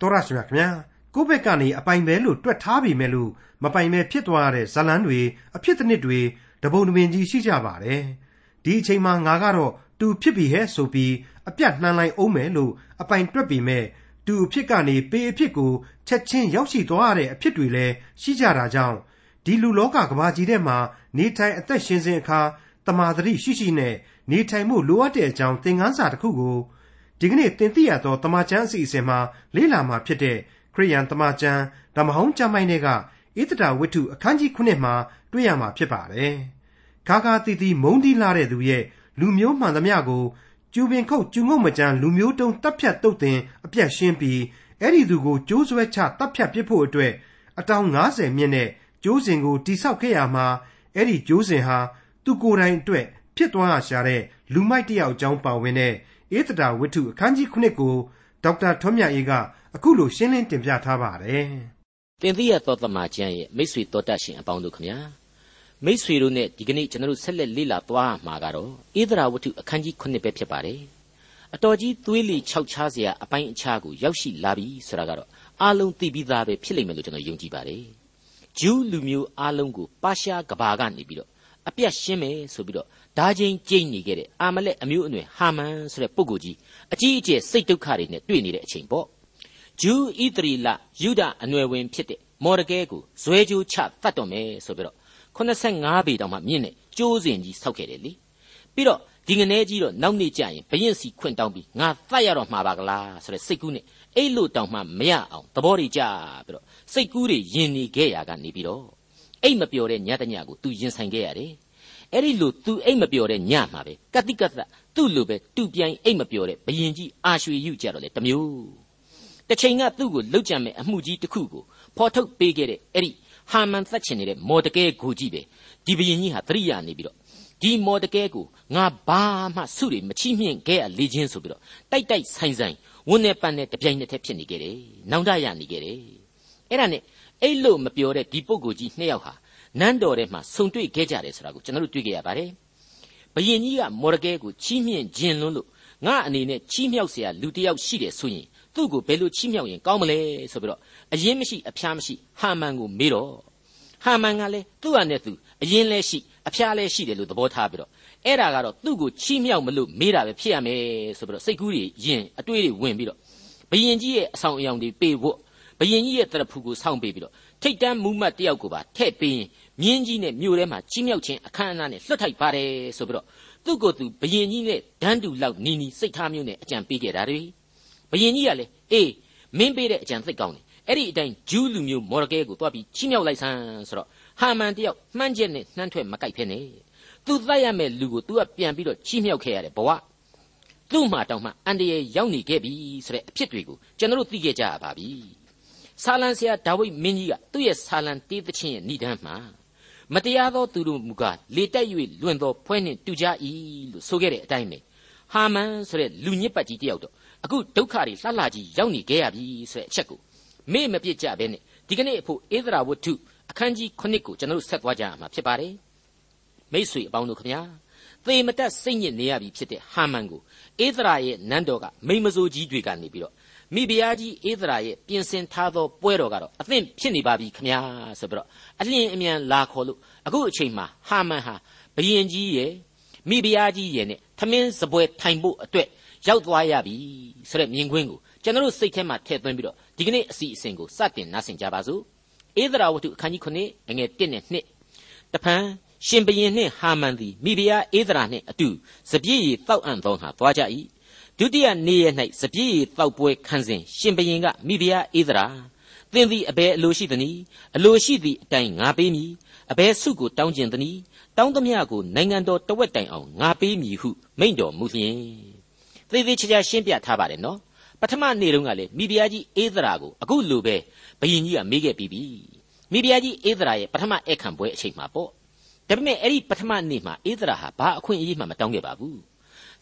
တော်ရရှိမြခင်ဗျာကိုယ့်ဘက်ကနေအပိုင်ပဲလို့တွက်ထားပြီမဲ့လို့မပိုင်ပဲဖြစ်သွားရတဲ့ဇလန်းတွေအဖြစ်တစ်နစ်တွေတပုံတပင်ကြီးရှိကြပါတယ်ဒီအချိန်မှာငါကတော့တူဖြစ်ပြီဟဲ့ဆိုပြီးအပြတ်နှမ်းလိုက်အောင်မယ်လို့အပိုင်တွက်ပြီမဲ့တူအဖြစ်ကနေပေအဖြစ်ကိုချက်ချင်းရောက်ရှိသွားရတဲ့အဖြစ်တွေလည်းရှိကြတာကြောင့်ဒီလူလောကကဘာကြီးထဲမှာနေထိုင်အသက်ရှင်စဉ်အခါတမာတရိရှိရှိနဲ့နေထိုင်မှုလိုအပ်တဲ့အကြောင်းသင်ခန်းစာတစ်ခုကို ဒီကနေ့သင်သိရသောတမန်ကျမ်းအစီအစဉ်မှာလေ့လာမှာဖြစ်တဲ့ခရိယန်တမန်ကျမ်းဓမ္မဟောင်းကျမ်းပိုင်းတွေကဣသတာဝတ္ထုအခန်းကြီး9မှာတွေ့ရမှာဖြစ်ပါတယ်။ခါခါတီတီမုန်းတီးလာတဲ့သူရဲ့လူမျိုးမှန်သမျှကိုကျူပင်ခုတ်ကျူငုံမကြမ်းလူမျိုးတုံးတပ်ဖြတ်တုတ်တင်အပြတ်ရှင်းပြီးအဲ့ဒီသူကိုကြိုးဆွဲချတပ်ဖြတ်ပစ်ဖို့အတွက်အတောင်90မြင့်နဲ့ကျိုးစဉ်ကိုတိဆောက်ခဲ့ရမှာအဲ့ဒီကျိုးစဉ်ဟာသူကိုယ်တိုင်အတွက်ဖြစ်သွားရှာတဲ့လူမိုက်တယောက်အကြောင်းပါဝင်တဲ့ ဧတတာဝတ္ထုအခန်းကြီး9ကိုဒေါက်တာထွန်းမြတ်အေးကအခုလိုရှင်းလင်းတင်ပြထားပါတယ်။တင်သိရသောသမကျမ်းရဲ့မိတ်ဆွေတော်တတ်ရှင်အပေါင်းတို့ခမညာမိတ်ဆွေတို့နဲ့ဒီကနေ့ကျွန်တော်တို့ဆက်လက်လေ့လာသွားမှာကတော့ဧတရာဝတ္ထုအခန်းကြီး9ပဲဖြစ်ပါတယ်။အတော်ကြီးသွေးလီခြောက်ခြားစရာအပိုင်းအခြားကိုရောက်ရှိလာပြီဆိုတာကတော့အားလုံးသိပြီးသားပဲဖြစ်လိမ့်မယ်လို့ကျွန်တော်ယုံကြည်ပါတယ်။ဂျူးလူမျိုးအားလုံးကိုပါရှားကဘာကနေပြီးတော့အပြတ်ရှင်းမယ်ဆိုပြီးတော့ ဓာချင်းကျိတ်နေခဲ့တဲ့အာမလက်အမျိုးအနွယ်ဟာမန်ဆိုတဲ့ပုဂ္ဂိုလ်ကြီးအကြီးအကျယ်စိတ်ဒုက္ခတွေနဲ့တွေ့နေတဲ့အချိန်ပေါ့ဂျူးဣသရီလယူဒအနွယ်ဝင်ဖြစ်တဲ့မော်ဒကဲကိုဇွဲကြိုးချတတ်တော်မယ်ဆိုပြီးတော့85ပေတောင်မှမြင့်တဲ့ကျိုးစင်ကြီးဆောက်ခဲ့တယ်လေပြီးတော့ဒီငနေကြီးတော့နောက်နေ့ကျရင်ဘရင်စီခွင့်တောင်းပြီးငါသတ်ရတော့မှာပါကလားဆိုတဲ့စိတ်ကူးနဲ့အဲ့လို့တောင်မှမရအောင်သဘောတွေကြပြီးတော့စိတ်ကူးတွေယင်နေခဲ့ရကနေပြီးတော့အိတ်မပျော်တဲ့ညတညကိုသူရင်ဆိုင်ခဲ့ရတယ် အဲ့ဒီလိုသူအိတ်မပျော်တဲ့ညမှာပဲကတိကသသူ့လိုပဲတူပြိုင်အိတ်မပျော်တဲ့ဘယင်ကြီးအာရွှေယူကြတော့လေတမျိုးတစ်ချိန်ကသူ့ကိုလှုပ်ကြံမဲ့အမှုကြီးတစ်ခုကိုဖော်ထုတ်ပေးခဲ့တဲ့အဲ့ဒီဟာမန်သက်ချင်နေတဲ့မော်တကဲကိုကြီးပဲဒီဘယင်ကြီးဟာသတိရနေပြီးတော့ဒီမော်တကဲကိုငါဘာမှစုတွေမချိမြင့်ခဲ့ရလေချင်းဆိုပြီးတော့တိုက်တိုက်ဆိုင်ဆိုင်ဝန်းနေပန်းနဲ့တပြိုင်နက်တည်းဖြစ်နေခဲ့တယ်။နောင်တရနေခဲ့တယ်။အဲ့ဒါနဲ့အဲ့လို့မပြောတဲ့ဒီပုဂ္ဂိုလ်ကြီးနှစ်ယောက်ဟာ နန်းတော်ထဲမှာဆုံတွေ့ခဲ့ကြတယ်ဆိုတာကိုကျွန်တော်တို့တွေ့ခဲ့ရပါတယ်။ဘယင်ကြီးကမော်တကဲကိုချီးမြှင့်ခြင်းလွန်းလို့ငါအနေနဲ့ချီးမြှောက်เสียလူတစ်ယောက်ရှိတယ်ဆိုရင်သူ့ကိုဘယ်လိုချီးမြှောက်ရင်ကောင်းမလဲဆိုပြီးတော့အရင်မရှိအဖျားမရှိဟာမန်ကိုမေးတော့ဟာမန်ကလည်းသူ့ဟာနဲ့သူအရင်လဲရှိအဖျားလဲရှိတယ်လို့သဘောထားပြီးတော့အဲ့ဒါကတော့သူ့ကိုချီးမြှောက်မလို့မေးတာပဲဖြစ်ရမယ်ဆိုပြီးတော့စိတ်ကူးတွေယင်အတွေးတွေဝင်ပြီးတော့ဘယင်ကြီးရဲ့အဆောင်အယောင်တွေပေးဖို့ဘယင်ကြီးရဲ့တရဖူကိုစောင့်ပေးပြီးတော့ ထိတ်တန်းမူးမတ်တယောက်ကိုပါထည့်ပေးရင်မြင်းကြီးနဲ့မြို့ထဲမှာကြီးမြောက်ခြင်းအခမ်းအနားနဲ့လွှတ်ထိုက်ပါတယ်ဆိုပြီးတော့သူ့ကိုယ်သူဘယင်ကြီးနဲ့ဒန်းတူလောက်နီနီစိတ်ထားမျိုးနဲ့အကြံပေးခဲ့တာတွေဘယင်ကြီးကလည်းအေးမင်းပေးတဲ့အကြံသိကောင်းတယ်အဲ့ဒီအတိုင်းဂျူးလူမျိုးမော်ရကဲကိုတွားပြီးချီးမြှောက်လိုက်ဆန်းဆိုတော့ဟာမန်တယောက်မှန်းချက်နဲ့နှမ်းထွက်မကြိုက်ဖ ೇನೆ သူသတ်ရမဲ့လူကို तू ကပြန်ပြီးတော့ချီးမြှောက်ခဲ့ရတယ်ဘဝသူ့မှာတောင်မှအန်တရယ်ရောက်နေခဲ့ပြီဆိုတဲ့အဖြစ်တွေကိုကျွန်တော်တို့သိခဲ့ကြရပါပြီ ဆာလံဆရာဒါဝိဒ်မင်းကြီးကသူ့ရဲ့ဆာလံတေးသချင်းရဲ့ဏိဒန်းမှာမတရားသောသူတို့မူကားလေတက်၍လွင်သောဖွဲနှင့်တူကြ၏လို့ဆိုခဲ့တဲ့အတိုင်းပဲဟာမန်ဆိုတဲ့လူညစ်ပတ်ကြီးတယောက်တော့အခုဒုက္ခတွေလှလှကြီးရောက်နေခဲ့ရပြီဆိုတဲ့အချက်ကိုမေ့မပြစ်ကြဘဲနဲ့ဒီကနေ့အဖို့ဧဒရာဝတ္ထုအခန်းကြီး9ကိုကျွန်တော်တို့ဆက်သွားကြရမှာဖြစ်ပါတယ်မိษွေအပေါင်းတို့ခင်ဗျာသေမတက်စိတ်ညစ်နေရပြီဖြစ်တဲ့ဟာမန်ကိုဧဒရာရဲ့နန်းတော်ကမိမစိုးကြီးတွေကနေပြီးတော့ မိဖုရားကြီးဧဒရာရဲ့ပြင်ဆင်ထားသောပွဲတော်ကတော့အသင့်ဖြစ်နေပါပြီခမညာဆိုပြီးတော့အလင်းအမြန်လာခေါ်လို့အခုအချိန်မှာဟာမန်ဟာဘယင်ကြီးရဲ့မိဖုရားကြီးရဲ့နဲ့သမင်းစပွဲထိုင်ဖို့အတွက်ရောက်သွားရပြီဆိုတဲ့မြင်ကွင်းကိုကျွန်တော်တို့စိတ်ထဲမှာထည့်သွင်းပြီးတော့ဒီကနေ့အစီအစဉ်ကိုစတင်နားဆင်ကြပါစို့ဧဒရာဝတ္ထုအခန်းကြီး9အငယ်1နဲ့2တဖန်ရှင်ဘရင်နှင့်ဟာမန်သည်မိဖုရားဧဒရာနှင့်အတူစပြည့်ရည်တောက်အံ့သောငါသွားကြ၏ ဒုတိယနေ့ရက်၌စပြည့်ရည်တောက်ပွဲခံစဉ်ရှင်ဘရင်ကမိဖုရားဧဒရာသင်သည်အဘယ်အလိုရှိသနည်းအလိုရှိသည့်အတိုင်းငါပေးမည်အဘယ်ဆုကိုတောင်းကျင်သနည်းတောင်းသမျှကိုနိုင်ငံတော်တဝက်တိုင်အောင်ငါပေးမည်ဟုမိန့်တော်မူလျင်သေသေးချာချာရှင်းပြထားပါတယ်နော်ပထမနေ့တုန်းကလေမိဖုရားကြီးဧဒရာကိုအခုလိုပဲဘယင်ကြီးကမေးခဲ့ပြီးပြီမိဖုရားကြီးဧဒရာရဲ့ပထမဧခံပွဲအချိန်မှာပေါ့ဒါပေမဲ့အဲ့ဒီပထမနေ့မှာဧဒရာဟာဘာအခွင့်အရေးမှမတောင်းခဲ့ပါဘူး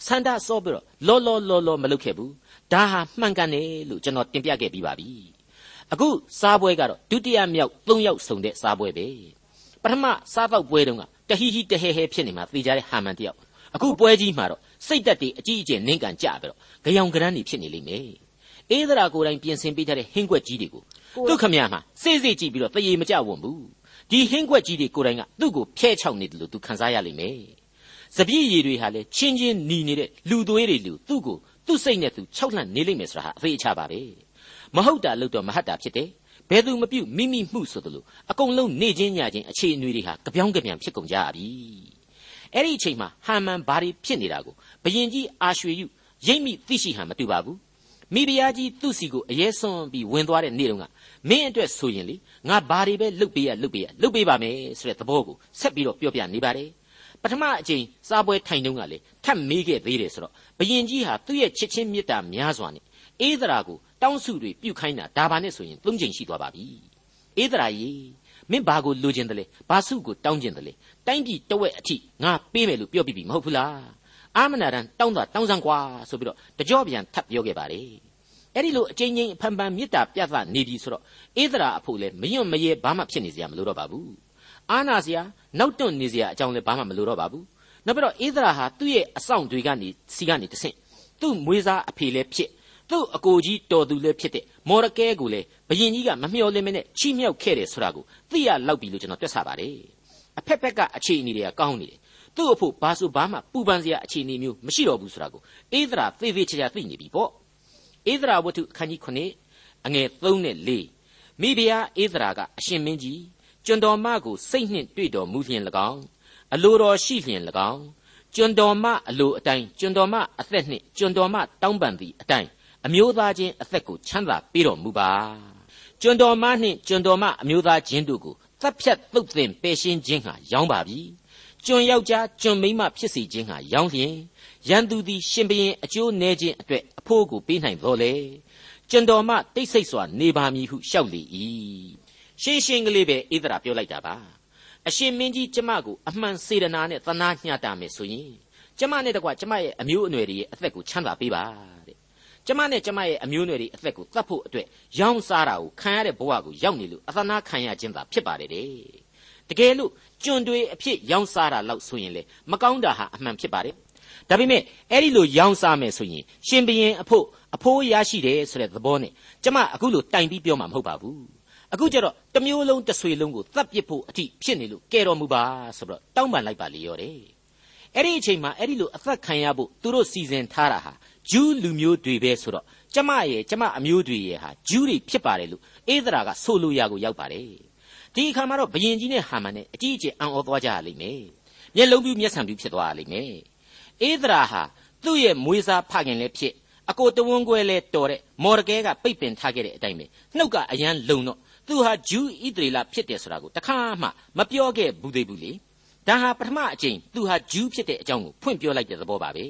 ဆန္ဒစောပြီးတော့လောလောလောလောမလုပ်ခဲ့ဘူးဒါဟာမှန်ကန်တယ်လို့ကျွန်တော်တင်ပြခဲ့ပြီးပါပြီအခုစားပွဲကတော့ဒုတိယမြောက်၃ယောက်ဆုံတဲ့စားပွဲပဲပထမစားတော့ပွဲတုန်းကတဟီဟီတဟဲဟဲဖြစ်နေမှာသိကြတဲ့ဟာမန်တယောက်အခုပွဲကြီးမှာတော့စိတ်သက်တွေအကြီးအကျယ်နင်းကန်ကြပြီးတော့ကြောင်ကရန်းနေဖြစ်နေလိမ့်မယ်အေးသရာကိုယ်တိုင်ပြင်ဆင်ပေးထားတဲ့ဟင်းကွက်ကြီးတွေကိုသူ့ခမရမှာစေ့စေ့ကြည့်ပြီးတော့တရေမကြဝွန်ဘူးဒီဟင်းကွက်ကြီးတွေကိုယ်တိုင်ကသူ့ကိုဖျဲချောက်နေတယ်လို့သူခံစားရလိမ့်မယ် စပြည့်ရည်တွေဟာလေချင်းချင်းနီနေတဲ့လူသွေးတွေလူသူ့ကိုသူ့စိတ်နဲ့သူခြောက်လှန့်နေလိမ့်မယ်ဆိုတာဟာအသေးအချပါပဲမဟုတ်တာလို့တော့မဟတ်တာဖြစ်တယ်ဘယ်သူမပြုတ်မိမိမှုဆိုသလိုအကုန်လုံးနေချင်းညချင်းအခြေအနေတွေဟာကြပြောင်းကြပြန်ဖြစ်ကုန်ကြပြီအဲ့ဒီအချိန်မှာဟာမန်ဘာတွေဖြစ်နေတာကိုဘယင်ကြီးအာရွှေယုရိပ်မိသိရှိဟန်မတူပါဘူးမိဖုရားကြီးသူ့စီကိုအရေးစွန်းပြီးဝင်သွားတဲ့နေ့တုန်းကမင်းအတွက်ဆိုရင်လေငါဘာတွေပဲလုပ်ပေးရလုပ်ပေးရလုပ်ပေးပါမယ်ဆိုတဲ့သဘောကိုဆက်ပြီးတော့ပြောပြနေပါတယ် ပထမအချိန်စားပွဲထိုင်တုန်းကလေထပ်မေးခဲ့သေးတယ်ဆိုတော့ဘယင်ကြီးဟာသူ့ရဲ့ချစ်ချင်းမေတ္တာများစွာနဲ့အေးသရာကိုတောင်းစုတွေပြုတ်ခိုင်းတာဒါပါနဲ့ဆိုရင်သုံးချိန်ရှိသွားပါပြီအေးသရာကြီးမင်းဘာကိုလိုချင်တယ်လဲဘာစုကိုတောင်းချင်တယ်လဲတိုင်းပြည်တဝက်အထိငါပေးမယ်လို့ပြောပြီးပြီမဟုတ်ဘူးလားအာမနာတန်တောင်းတာတောင်းစမ်းကွာဆိုပြီးတော့တကြော့ပြန်ထပ်ပြောခဲ့ပါတယ်အဲ့ဒီလိုအချင်းချင်းအဖန်ဖန်မေတ္တာပြသနေပြီဆိုတော့အေးသရာအဖို့လဲမယွန့်မရဲဘာမှဖြစ်နေစရာမလိုတော့ပါဘူး အာနာစရာနောက်တွန့်နေစရာအကြောင်းလဲဘာမှမလိုတော့ပါဘူးနောက်ပြီးတော့အေးသရာဟာသူ့ရဲ့အဆောင်တွေကနေစီကနေတဆင့်သူ့မွေးစားအဖေလည်းဖြစ်သူ့အကိုကြီးတော်သူလည်းဖြစ်တဲ့မော်ရကဲကိုလည်းဘယင်ကြီးကမမျှော်လင့်မနဲ့ချီးမြှောက်ခဲ့တယ်ဆိုတာကိုသိရလောက်ပြီလို့ကျွန်တော်တွက်ဆပါတယ်အဖက်ဖက်ကအခြေအနေတွေကကောင်းနေတယ်သူ့အဖို့ဘာဆိုဘာမှပူပန်စရာအခြေအနေမျိုးမရှိတော့ဘူးဆိုတာကိုအေးသရာသေသေးချာချာသိနေပြီပေါ့အေးသရာဝတ္ထုအခန်းကြီး9အငယ်3နဲ့4မိဖုရားအေးသရာကအရှင်မင်းကြီး ကျွန်တော်မကိုစိတ်နှင့်တွေ့တော်မူလျင်၎င်းအလိုတော်ရှိလျင်၎င်းကျွန်တော်မအလိုအတိုင်းကျွန်တော်မအသက်နှင့်ကျွန်တော်မတောင်းပန်သည့်အတိုင်းအမျိုးသားချင်းအသက်ကိုချမ်းသာပေးတော်မူပါကျွန်တော်မနှင့်ကျွန်တော်မအမျိုးသားချင်းတို့ကိုတပ်ဖြတ်သုတ်သင်ပယ်ရှင်းခြင်းဟာရောင်းပါပြီကျွန်ယောက်ျားကျွန်မိန်းမဖြစ်စီခြင်းဟာရောင်းလျင်ရန်သူသည်ရှင်ဘရင်အကျိုးနည်းခြင်းအတွက်အဖို့ကိုပေးနိုင်တော်လေကျွန်တော်မှတိတ်ဆိတ်စွာနေပါမည်ဟုရှောက်လေ၏ ရှင်းရှင်းကလေးပဲဣသရာပြောလိုက်တာပါအရှင်မင်းကြီးကျမကိုအမှန်စေတနာနဲ့သနာညှတာမယ်ဆိုရင်ကျမနဲ့တကွကျမရဲ့အမျိုးအနွယ်တွေရဲ့အသက်ကိုချမ်းသာပေးပါကျမနဲ့ကျမရဲ့အမျိုးအနွယ်တွေအသက်ကိုတတ်ဖို့အတွက်ရောင်းစားတာကိုခံရတဲ့ဘဝကိုရောက်နေလို့အသနာခံရခြင်းသာဖြစ်ပါတယ်တဲ့တကယ်လို့ကျွန်တွေအဖြစ်ရောင်းစားတာလောက်ဆိုရင်လေမကောင်းတာဟာအမှန်ဖြစ်ပါတယ်ဒါပေမဲ့အဲ့ဒီလိုရောင်းစားမယ်ဆိုရင်ရှင်ဘရင်အဖို့အဖိုးရရှိတယ်ဆိုတဲ့သဘောနဲ့ကျမအခုလိုတိုင်ပြီးပြောမှာမဟုတ်ပါဘူး အခုကျတော့တမျိုးလုံးတဆွေလုံးကိုသတ်ပစ်ဖို့အထိဖြစ်နေလို့ကဲတော်မူပါဆိုတော့တောင်းပန်လိုက်ပါလေရောတယ်အဲ့ဒီအချိန်မှာအဲ့ဒီလိုအသက်ခံရဖို့သူတို့စီစဉ်ထားတာဟာဂျူးလူမျိုးတွေပဲဆိုတော့ကျမရဲ့ကျမအမျိုးတွေရဲ့ဟာဂျူးတွေဖြစ်ပါတယ်လို့အေးသရာကဆိုလိုရာကိုရောက်ပါတယ်ဒီအခါမှာတော့ဘယင်ကြီးနဲ့ဟာမန်နဲ့အကြီးအကျယ်အံ့ဩသွားကြရလိမ့်မယ်မျက်လုံးပြူးမျက်စံပြူးဖြစ်သွားရလိမ့်မယ်အေးသရာဟာသူ့ရဲ့မွေးစားဖခင်လည်းဖြစ်အကိုတဝန်းကွဲလဲတော်တဲ့မော်ရကဲကပိတ်ပင်ထားခဲ့တဲ့အတိုင်းပဲနှုတ်ကအရန်လုံတော့ သူဟာဂျူးဣသရေလဖြစ်တယ်ဆိုတာကိုတခါမှမပြောခဲ့ဘူးသေးဘူးလေဒါဟာပထမအကြိမ်သူဟာဂျူးဖြစ်တဲ့အကြောင်းကိုဖွင့်ပြောလိုက်တဲ့သဘောပါပဲ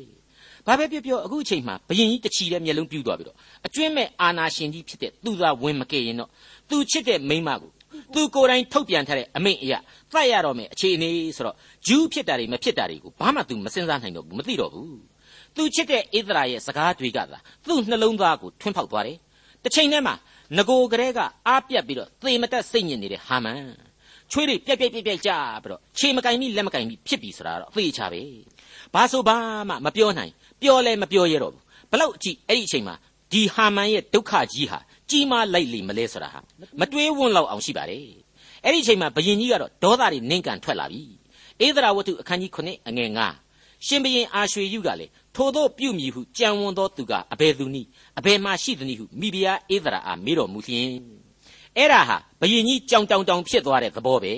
ဘာပဲပြောပြောအခုအချိန်မှာဘယင်ကြီးတချီတဲ့မျက်လုံးပြူးသွားပြီးတော့အကျွင့်မဲ့အာနာရှင်ကြီးဖြစ်တဲ့သူသာဝင်မကဲရင်တော့သူချစ်တဲ့မိန်းမကိုသူကိုယ်တိုင်ထုတ်ပြန်ထားတဲ့အမိန့်အရာသတ်ရတော့မယ်အခြေအနေဆိုတော့ဂျူးဖြစ်တာတွေမဖြစ်တာတွေကိုဘာမှသူမစင်စားနိုင်တော့ဘူးမသိတော့ဘူးသူချစ်တဲ့ဣသရာရဲ့စကားတွေကသာသူ့နှလုံးသားကိုထွန်းဖောက်သွားတယ်တစ်ချိန်တည်းမှာ ငโกကလေးကအားပြတ်ပြီးတော့သေမတက်စိတ်ညစ်နေတဲ့ဟာမန်ချွေးတွေပြက်ပြက်ပြက်ပြက်ကြပြီးတော့ခြေမကင်မိလက်မကင်မိဖြစ်ပြီဆိုတာတော့အသေးချပဲဘာဆိုဘာမှမပြောနိုင်ပြောလဲမပြောရတော့ဘူးဘလောက်အကြည့်အဲ့ဒီအချိန်မှာဒီဟာမန်ရဲ့ဒုက္ခကြီးဟာကြီးမားလိုက်လိမ့်မလဲဆိုတာဟာမတွေးဝွန့်လောက်အောင်ရှိပါတယ်အဲ့ဒီအချိန်မှာဘယင်ကြီးကတော့ဒေါသတွေနင့်ကန်ထွက်လာပြီဧဒရာဝတ္ထုအခန်းကြီး9အငယ်9ရှင်ဘရင်အာရွှေယုကလည်း ထိုသောပြုမိဟုကြံဝန်သောသူကအဘယ်သူနည်းအဘယ်မှရှိသနည်းဟုမိဖုရားဧဒရာအားမေးတော်မူလျင်အဲ့ဒါဟာဘယင်ကြီးကြောင်တောင်တောင်ဖြစ်သွားတဲ့သဘောပဲ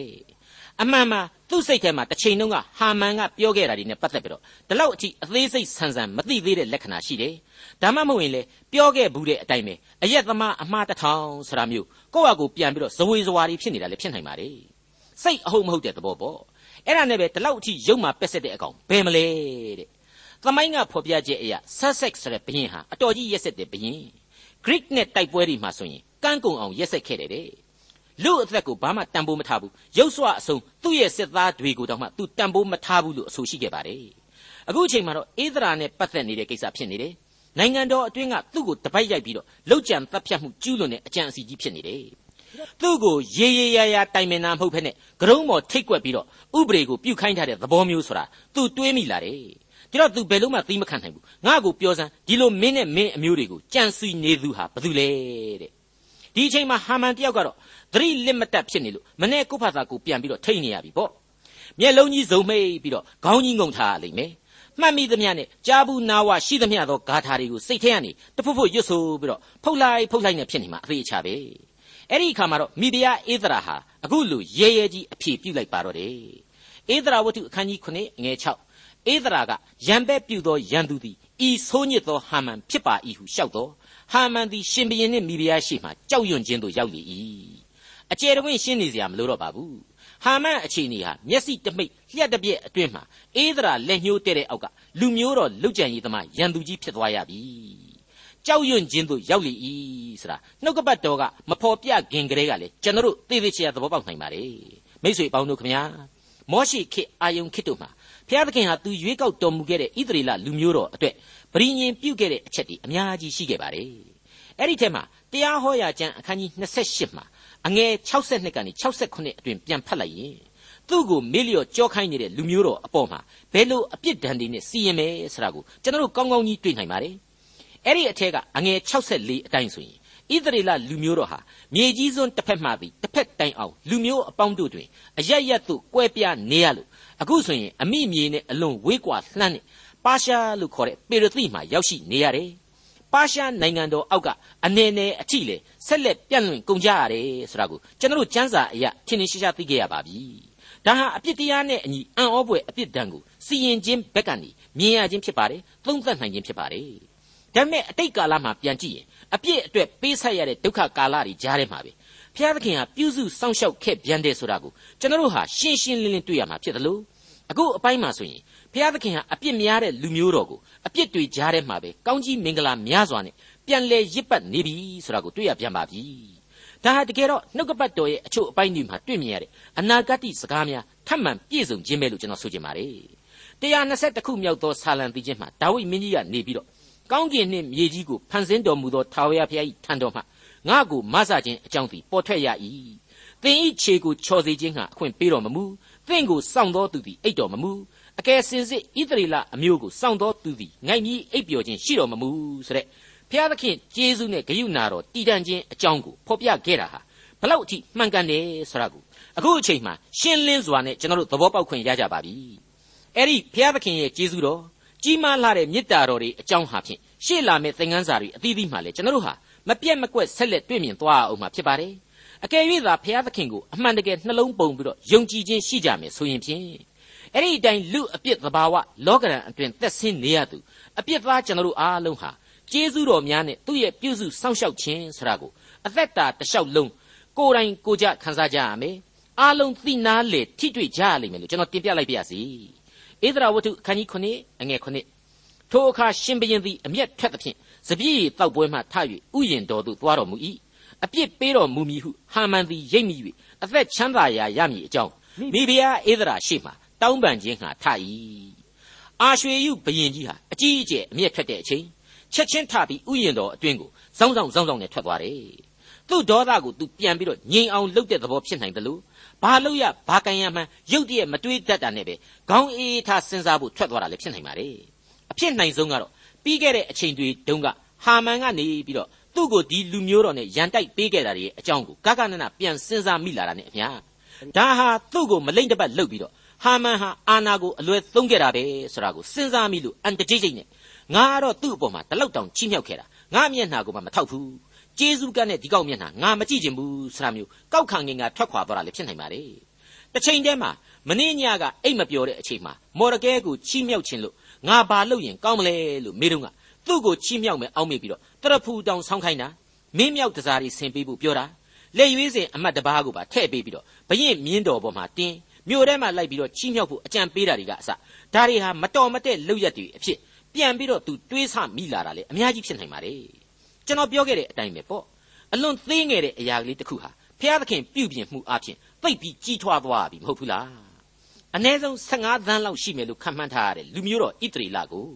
အမှန်မှသူ့စိတ်ထဲမှာတစ်ချိန်လုံးကဟာမန်ကပြောခဲ့တာဒီနဲ့ပတ်သက်ပြီးတော့ဒီလောက်အထိအသေးစိတ်ဆန်းဆန်းမသိသေးတဲ့လက္ခဏာရှိတယ်ဒါမှမဟုတ်ရင်လေပြောခဲ့ဘူးတဲ့အတိုင်းပဲအယက်သမားအမှားတစ်ထောင်ဆိုတာမျိုးကိုယ့်ဟာကိုယ်ပြန်ပြီးတော့ဇဝေဇဝါတွေဖြစ်နေတာလည်းဖြစ်နိုင်ပါလေစိတ်အဟုတ်မဟုတ်တဲ့သဘောပေါ့အဲ့ဒါနဲ့ပဲဒီလောက်အထိရုပ်မှာပက်ဆက်တဲ့အကောင်ဘယ်မလဲတဲ့ သမိုင်းကဖော်ပြချက်အရာ Sussex ဆိုတဲ့ဘရင်ဟာအတော်ကြီးရက်ဆက်တဲ့ဘရင် Greek နဲ့တိုက်ပွဲတွေမှာဆိုရင်ကန်းကုံအောင်ရက်ဆက်ခဲ့တယ်တဲ့လူအသက်ကိုဘာမှတန်ဖိုးမထားဘူးရုပ်စွာအဆုံးသူ့ရဲ့စစ်သားတွေကိုတောင်မှသူတန်ဖိုးမထားဘူးလို့အဆိုရှိခဲ့ပါတယ်အခုအချိန်မှာတော့အေးသရာနဲ့ပတ်သက်နေတဲ့ကိစ္စဖြစ်နေတယ်နိုင်ငံတော်အတွင်းကသူ့ကိုတပိုက်ရိုက်ပြီးတော့လောက်ကြံတပ်ဖြတ်မှုကျူးလွန်တဲ့အကြံအစီကြီးဖြစ်နေတယ်သူ့ကိုရေရေရာရာတိုင်ပင်တာမဟုတ်ဖ ೇನೆ ဂရုံးမော်ထိတ်ကွက်ပြီးတော့ဥပဒေကိုပြုတ်ခိုင်းထားတဲ့သဘောမျိုးဆိုတာသူတွေးမိလာတယ် ဒါတော့ तू ဘယ်လို့မှသီးမခံနိုင်ဘူးငါ့ကိုပြောစမ်းဒီလိုမင်းနဲ့မင်းအမျိုးတွေကိုကြံစီနေသူဟာဘယ်သူလဲတဲ့ဒီအချိန်မှာဟာမန်တယောက်ကတော့သတိလစ်မတက်ဖြစ်နေလို့မနေ့ကိုဖာသာကိုပြန်ပြီးတော့ထိတ်နေရပြီပေါ့မျက်လုံးကြီးစုံမိတ်ပြီးတော့ခေါင်းကြီးငုံထားရလိမ့်မယ်မှတ်မိသမျှနဲ့ကြားဘူးနာဝရှိသမျှသောဂါထာတွေကိုစိတ်ထဲကနေတဖုတ်ဖုတ်ရွတ်ဆိုပြီးတော့ဖုတ်လိုက်ဖုတ်လိုက်နဲ့ဖြစ်နေမှာအသေးချပဲအဲ့ဒီအခါမှာတော့မိဖုရားဧဒရာဟာအခုလိုရဲရဲကြီးအဖြေပြုတ်လိုက်ပါတော့တယ်ဧဒရာဝတ္ထုအခန်းကြီး9ငွေ6 ဧဒရာကရံပဲ့ပြုသောရန်သူသည်ဤဆိုးညစ်သောဟာမန်ဖြစ်ပါ၏ဟုလျှောက်တော်ဟာမန်သည်ရှင်ဘုရင်နှင့်မိဖုရားရှိမှကြောက်ရွံ့ခြင်းသို့ရောက်လေ၏အကျယ်တဝင့်ရှင်းနေစရာမလိုတော့ပါဘူးဟာမန်အခြေအနေဟာမျက်စိတမိတ်လျှက်တစ်ပြက်အတွင်းမှာအေးဒရာလက်ညှိုးတဲ့တဲ့အောက်ကလူမျိုးတော်လုတ်ကြံရေးသမားရန်သူကြီးဖြစ်သွားရပြီကြောက်ရွံ့ခြင်းတို့ရောက်လေ၏ဆိုတာနှုတ်ကပတ်တော်ကမဖော်ပြခင်ကလေးကလေကျွန်တော်တို့သေသေးချာသဘောပေါက်နိုင်ပါ रे မိတ်ဆွေပေါင်းတို့ခမညာ မောရှိခေအာယုန်ခေတို့မှာဘုရားသခင်ဟာသူရွေးကောက်တော်မူခဲ့တဲ့ဣသရေလလူမျိုးတော်အတွက်ဗြိဉ္ဉ်ပြုခဲ့တဲ့အချက်တွေအများကြီးရှိခဲ့ပါ रे အဲ့ဒီထဲမှာတရားဟောရာကျမ်းအခန်းကြီး28မှာအငယ်62ကနေ68အတွင်ပြန်ဖတ်လိုက်ရင်သူ့ကိုမေ့လျော့ကြောခိုင်းနေတဲ့လူမျိုးတော်အပေါ်မှာဘယ်လိုအပြစ်ဒဏ်တွေနဲ့စီရင်မယ်ဆိုတာကိုကျွန်တော်တို့ကောင်းကောင်းကြီးတွေ့နိုင်ပါတယ်။အဲ့ဒီအထက်ကအငယ်64အတိုင်းဆိုရင် ဣသရေလလူမျိုးတော်ဟာမြေကြီးစွန်းတစ်ဖက်မှပြီးတစ်ဖက်တိုင်အောင်လူမျိုးအပေါင်းတို့တွင်အရရက်သို့ကွဲပြားနေရလို့အခုဆိုရင်အမိမြေနဲ့အလွန်ဝေးကွာလှမ်းနဲ့ပါရှားလို့ခေါ်တဲ့ပေရသိမှာရောက်ရှိနေရတယ်။ပါရှားနိုင်ငံတော်အောက်ကအနေနဲ့အထိလေဆက်လက်ပြန့်လွင့်ကုန်ကြရတယ်ဆိုတာကိုကျွန်တော်တို့စံစာအရာထင်ထင်ရှားရှားသိခဲ့ရပါပြီဒါဟာအပြစ်တရားနဲ့အညီအံ့ဩဖွယ်အပြစ်ဒဏ်ကိုစီရင်ခြင်းဘက်ကနေမြင်ရခြင်းဖြစ်ပါတယ်သုံးသပ်နိုင်ခြင်းဖြစ်ပါတယ် ဒါပေမဲ့အတိတ်ကာလမှာပြန်ကြည့်ရင်အပြစ်အတွက်ပေးဆက်ရတဲ့ဒုက္ခကာလတွေကြားထဲမှာပဲဘုရားသခင်ဟာပြုစုစောင့်ရှောက်ခဲ့ပြန်တယ်ဆိုတာကိုကျွန်တော်တို့ဟာရှင်းရှင်းလင်းလင်းတွေ့ရမှာဖြစ်တယ်လို့အခုအပိုင်းမှာဆိုရင်ဘုရားသခင်ဟာအပြစ်များတဲ့လူမျိုးတော်ကိုအပြစ်တွေကြားထဲမှာပဲကောင်းကြီးမင်္ဂလာများစွာနဲ့ပြန်လဲရစ်ပတ်နေပြီဆိုတာကိုတွေ့ရပြန်ပါပြီဒါဟာတကယ်တော့နှုတ်ကပတ်တော်ရဲ့အချို့အပိုင်းတွေမှာတွေ့မြင်ရတဲ့အနာဂတ်စကားများထပ်မံပြည့်စုံခြင်းပဲလို့ကျွန်တော်ဆိုချင်ပါတယ်120ခုမြောက်သောဆာလံတိချင်းမှာဒါဝိမင်းကြီးကနေပြီးတော့ ကောင်းကင်နှင့်မြေကြီးကိုဖန်ဆင်းတော်မူသောထာဝရဘုရား၏ထံတော်မှငါ့ကိုမဆခြင်းအကြောင်းသည်ပေါ်ထွက်ရ၏သင်၏ခြေကိုချော်စေခြင်းဟာအခွင့်ပေးတော်မမူသင်ကိုစောင့်တော်သူသည်အိတ်တော်မမူအကယ်စင်စစ်ဣသရေလအမျိုးကိုစောင့်တော်သူသည်ငိုက်ကြီးအိပ်ပျော်ခြင်းရှိတော်မမူဆိုတဲ့ဖျားသခင်ကျေးဇူးနဲ့ဂရုဏာတော်တည်တံ့ခြင်းအကြောင်းကိုဖော်ပြခဲ့တာဟာဘလောက်အထိမှန်ကန်တယ်ဆိုတာကိုအခုအချိန်မှာရှင်းလင်းစွာနဲ့ကျွန်တော်တို့သဘောပေါက်ခွင့်ရကြပါပြီအဲ့ဒီဖျားသခင်ရဲ့ကျေးဇူးတော် ကြီးမားလာတဲ့မေတ္တာတော်တွေအကြောင်းဟာဖြင့်ရှေ့လာမယ့်သင်ခန်းစာတွေအသီးသီးမှလည်းကျွန်တော်တို့ဟာမပြတ်မကွက်ဆက်လက်တွေ့မြင်သွားအောင်မှာဖြစ်ပါတယ်အကယ်၍သာဖျားသခင်ကိုအမှန်တကယ်နှလုံးပုံပြီးတော့ယုံကြည်ခြင်းရှိကြမယ်ဆိုရင်ဖြင့်အဲ့ဒီအတိုင်းလူအပြစ်သဘာဝလောကရန်အတွင်သက်ဆင်းနေရသူအပြစ်သားကျွန်တော်တို့အားလုံးဟာကျေးဇူးတော်များနဲ့သူ့ရဲ့ပြုစုစောင့်ရှောက်ခြင်းဆိုတာကိုအသက်တာတစ်လျှောက်လုံးကိုယ်တိုင်ကိုကြခန်းစားကြရမယ်အားလုံးသိနာလေထိတွေ့ကြရလိမ့်မယ်လို့ကျွန်တော်တင်ပြလိုက်ပါရစေ ဧဒရာဝတ္ထုအခန်းကြီး9အငယ်9ထိုအခါရှင်ဘရင်သည်အမျက်ထွက်သဖြင့်စပြည့်တောက်ပွဲမှထ၍ဥယျင်တော်သို့သွားတော်မူ၏အပြစ်ပေးတော်မူမည်ဟုဟာမန်သည်ရိပ်မိ၍အသက်ချမ်းသာရာရမည်အကြောင်းမိဖုရားဧဒရာရှိမှတောင်းပန်ခြင်းဟာထ၏အာရွှေယုဘယင်ကြီးဟာအကြီးအကျယ်အမျက်ထွက်တဲ့အချိန်ချက်ချင်းထပြီးဥယျင်တော်အတွင်းကိုစောင်းဆောင်စောင်းဆောင်နဲ့ထွက်သွားတယ်သူ့ဒေါသကိုသူပြန်ပြီးတော့ငြိမ်အောင်လုပ်တဲ့သဘောဖြစ်နိုင်တယ်လို့ ဘာလို့ရဘာကန်ရမှန်းရုတ်တရက်မတွေးတတ်တာနဲ့ပဲခေါင်းအေးထားစဉ်းစားဖို့ထွက်သွားတာလည်းဖြစ်နိုင်ပါတယ်အဖြစ်နိုင်ဆုံးကတော့ပြီးခဲ့တဲ့အချိန်တွေတုန်းကဟာမန်ကနေပြီးတော့သူ့ကိုဒီလူမျိုးတော်နဲ့ရန်တိုက်ပေးခဲ့တာတွေရဲ့အကြောင်းကိုဂဂနနပြန်စဉ်းစားမိလာတာနဲ့အများဒါဟာသူ့ကိုမလိမ့်တပတ်လှုပ်ပြီးတော့ဟာမန်ဟာအာနာကိုအလွယ်သုံးခဲ့တာပဲဆိုတာကိုစဉ်းစားမိလို့အန်တကြိတ်ကြိတ်နဲ့ငါကတော့သူ့အပေါ်မှာတလောက်တောင်ချီးမြှောက်ခဲ့တာငါမျက်နှာကိုမှမထောက်ဘူး ကျေးဇူးကနဲ့ဒီကောက်မျက်နှာငါမကြည့်ချင်ဘူးဆိုတာမျိုးကောက်ခံငင်ကထွက်ခွာသွားတာလည်းဖြစ်နိုင်ပါလေတစ်ချိန်တည်းမှာမင်းညကအိတ်မပြောတဲ့အချိန်မှာမော်ရကဲကိုချီးမြှောက်ခြင်းလို့ငါဘာလုပ်ရင်ကောင်းမလဲလို့မေးတော့ကသူ့ကိုချီးမြှောက်မယ်အောက်မေ့ပြီးတော့တရဖူတောင်ဆောင်းခိုင်းတာမင်းမြောက်တစားတွေဆင်ပေးဖို့ပြောတာလက်ရွေးစင်အမတ်တပားကိုပါထည့်ပေးပြီးတော့ဘရင်မြင်းတော်ပေါ်မှာတင်းမြို့ထဲမှာလိုက်ပြီးတော့ချီးမြှောက်ဖို့အကြံပေးတာတွေကအစဒါတွေဟာမတော်မတဲ့လုပ်ရက်တွေအဖြစ်ပြန်ပြီးတော့သူတွေးဆမိလာတာလေအများကြီးဖြစ်နိုင်ပါတယ် ကျွန်တော်ပြောခဲ့တဲ့အတိုင်းပဲပေါ့အလွန်သေးငယ်တဲ့အရာကလေးတစ်ခုဟာဖျားသခင်ပြုပြင်မှုအပြင်သိပ်ပြီးကြီးထွားသွားပြီမဟုတ်ဘူးလားအနည်းဆုံး15သန်းလောက်ရှိမယ်လို့ခန့်မှန်းထားရတယ်လူမျိုးတော်ဣတရီလကို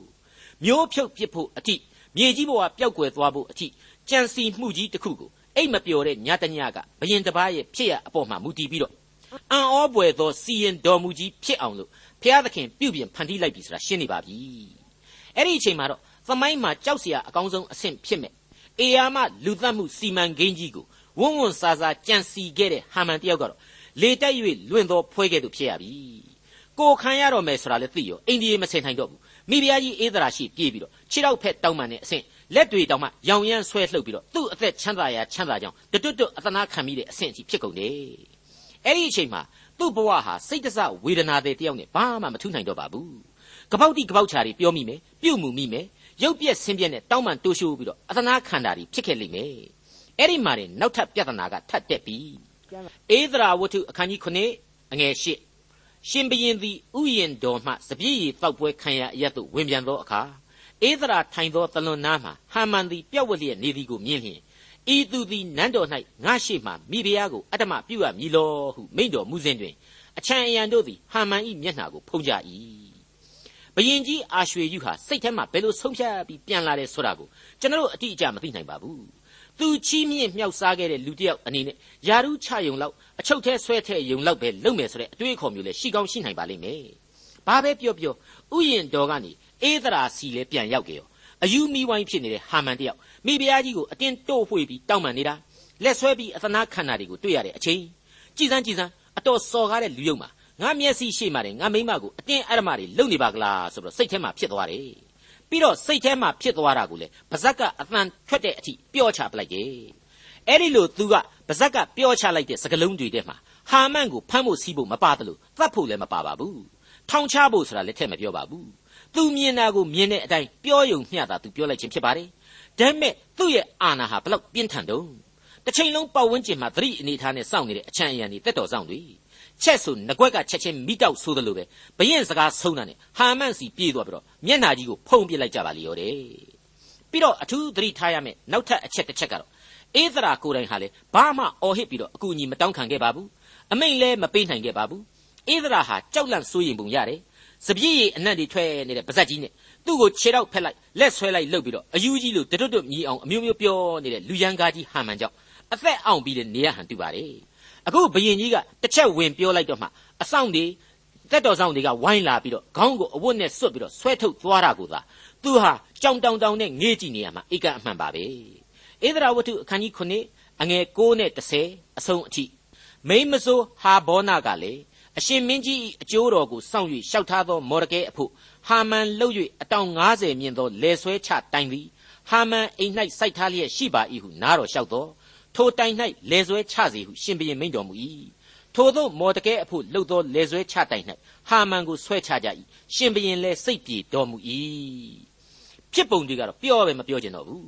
မျိုးဖြုတ်ပစ်ဖို့အထိမြေကြီးပေါ်ကပျောက်ကွယ်သွားဖို့အထိကြံစီမှုကြီးတစ်ခုကိုအိတ်မပျော်တဲ့ညတညကဘရင်တစ်ပါးရဲ့ဖြစ်ရအပေါ်မှာမူတည်ပြီးတော့အံ့ဩပွေသောစီရင်တော်မူကြီးဖြစ်အောင်လို့ဖျားသခင်ပြုပြင်ဖန်တီးလိုက်ပြီဆိုတာရှင်းနေပါပြီအဲ့ဒီအချိန်မှာတော့သမိုင်းမှာကြောက်စရာအကောင်းဆုံးအဆင့်ဖြစ်မဲ့ အေယာမလူသတ်မှုစီမံကိန်းကြီးကိုဝုန်းဝန်းစားစားကြံစီခဲ့တဲ့ဟာမန်တယောက်ကတော့လေတက်၍လွင့်သောဖွဲကဲ့သို့ဖြစ်ရပြီကိုခံရတော့မယ်ဆိုတာလည်းသိရောအိန္ဒိယမစင်နိုင်တော့ဘူးမိဖုရားကြီးအေးသရာရှိပြေးပြီးတော့ခြေထောက်ဖက်တောင်းပန်တဲ့အဆင့်လက်တွေတောင်မှရောင်ရမ်းဆွဲလှုပ်ပြီးတော့သူ့အသက်ချမ်းသာရာချမ်းသာကြောင်းတွတ်တွတ်အသနာခံမိတဲ့အဆင့်အထိဖြစ်ကုန်တယ်အဲ့ဒီအချိန်မှာသူ့ဘဝဟာစိတ်တစဝေဒနာတွေတယောက်နဲ့ဘာမှမထူးနိုင်တော့ပါဘူးကပောက်တိကပောက်ချာတွေပြောမိမယ်ပြုတ်မှုမိမယ် ရုပ်ပြက်ဆင်းပြက်နဲ့တောင်းပန်တိုးရှိုးပြီးတော့အသနာခံတာတွေဖြစ်ခဲ့လိမ့်မယ်အဲ့ဒီမှာနေနောက်ထပ်ပြဿနာကထပ်တက်ပြီဧဒရာဝတ္ထုအခန်းကြီး9အငယ်8ရှင်ဘရင်သည်ဥယျင်တော်မှစပြည့်ရည်တောက်ပွဲခံရအရတ်သို့ဝင်ပြန်သောအခါဧဒရာထိုင်သောတလွန်နားမှဟာမန်သည်ပျောက်ဝက်လျက်နေသည်ကိုမြင်လျင်ဤသူသည်နန်းတော်၌ငါရှိမှမိဖုရားကိုအတ္တမပြုရမည်လောဟုမိန့်တော်မူစဉ်တွင်အချံအယံတို့သည်ဟာမန်၏မျက်နှာကိုဖုံးကြ၏ ဘယင်ကြီးအာရွှေယူဟာစိတ်ထဲမှာဘယ်လိုဆုံးဖြတ်ပြီးပြန်လာတယ်ဆိုတာကိုကျွန်တော်အတိအကျမသိနိုင်ပါဘူးသူချီးမြှင့်မြောက်စားခဲ့တဲ့လူတစ်ယောက်အနေနဲ့ယာရုချယုံလောက်အချုပ်ထဲဆွဲထဲယုံလောက်ပဲလုပ်မယ်ဆိုတဲ့အတွေးအခေါ်မျိုးလဲရှိကောင်းရှိနိုင်ပါလိမ့်မယ်ဘာပဲပြောပြောဥယျင်တော်ကနေအေးသရာစီလဲပြန်ရောက်ကြရောအယူမီဝိုင်းဖြစ်နေတဲ့ဟာမန်တယောက်မိဖုရားကြီးကိုအတင်းတိုးဖွေပြီးတောင်းပန်နေတာလက်ဆွဲပြီးအသနာခန္ဓာတွေကိုတွေ့ရတဲ့အချိန်ကြည်စမ်းကြည်စမ်းအတော်စော်ကားတဲ့လူယုံမှာ ငါမျက်စိရှိမှတယ်ငါမိမကိုအတင်းအဓမ္မတွေလုံနေပါကလားဆိုတော့စိတ်ထဲမှာဖြစ်သွားတယ်ပြီးတော့စိတ်ထဲမှာဖြစ်သွားတာကိုလေပါဇက်ကအသံထွက်တဲ့အထိပျော့ချပလိုက်တယ်အဲ့ဒီလိုသူကပါဇက်ကပျော့ချလိုက်တဲ့စကလုံးတွေထဲမှာဟာမန်ကိုဖမ်းဖို့စီးဖို့မပါတယ်လို့သတ်ဖို့လည်းမပါပါဘူးထောင်ချဖို့ဆိုတာလည်းထည့်မပြောပါဘူးသူမြင်တာကိုမြင်တဲ့အတိုင်းပြောယုံမျှတာသူပြောလိုက်ခြင်းဖြစ်ပါတယ်ဒါပေမဲ့သူ့ရဲ့အာဏာဟာဘလောက်ပြင်းထန်တုံးတစ်ချိန်လုံးပတ်ဝန်းကျင်မှာသတိအနေထားနဲ့စောင့်နေတဲ့အချမ်းအယံတွေတက်တော်ဆောင်တွေ ချက်ဆိုငကွက်ကချက်ချင်းမိတောက်ဆိုးတယ်လို့ပဲဘရင်စကားဆုံးတာနဲ့ဟာမန့်စီပြေးသွားပြီးတော့မျက်နာကြီးကိုဖုံးပစ်လိုက်ကြပါလေရောတယ်ပြီးတော့အထူးသတိထားရမယ်နောက်ထပ်အချက်တစ်ချက်ကတော့အေးသရာကိုယ်တိုင်ဟာလေဘာမှအော်ဟစ်ပြီးတော့အကူအညီမတောင်းခံခဲ့ပါဘူးအမိန်လည်းမပေးနိုင်ခဲ့ပါဘူးအေးသရာဟာကြောက်လန့်စိုးရိမ်ပုံရတယ်စပြည့်ရည်အနံ့တွေထွက်နေတဲ့ပါဇက်ကြီးနဲ့သူ့ကိုခြေတော့ဖက်လိုက်လက်ဆွဲလိုက်လှုပ်ပြီးတော့အယူကြီးလိုတွတ်တွတ်မြည်အောင်အမျိုးမျိုးပြောနေတဲ့လူရန်ကားကြီးဟန်မှန်ကြောင့်အသက်အောင်ပြီးတဲ့နေရဟန်တူပါတယ် အခုဘယင်ကြီးကတစ်ချက်ဝင်ပြောလိုက်တော့မှအဆောင်တွေတက်တော်ဆောင်တွေကဝိုင်းလာပြီးတော့ခေါင်းကိုအဝတ်နဲ့ဆွတ်ပြီးတော့ဆွဲထုတ်သွားတာကိုသာသူဟာကြောင်တောင်တောင်နဲ့ငေးကြည့်နေရမှာဧကအမှန်ပါပဲဧဒရာဝတ္ထုအခန်းကြီး9အငယ်6နဲ့10အဆုံးအထိမိမစိုးဟာဘောနာကလည်းအရှင်မင်းကြီးအကျိုးတော်ကိုစောင့်၍ရှောက်ထားသောမော်ဒကဲအဖို့ဟာမန်လှုပ်၍အတောင်90မြင့်သောလေဆွဲချတိုင်သည်ဟာမန်အိမ်၌စိုက်ထားလျက်ရှိပါ၏ဟုနားတော်လျှောက်တော် ထိုတိုင်၌လေဆွဲချစေဟုရှင်ဘုရင်မိန့်တော်မူ၏ထိုသောမော်ဒကဲအဖို့လှုပ်သောလေဆွဲချတိုင်၌ဟာမန်ကိုဆွဲချကြ၏ရှင်ဘုရင်လည်းစိတ်ပြေတော်မူ၏ဖြစ်ပုံတွေကတော့ပြောပဲမပြောကျင်တော့ဘူး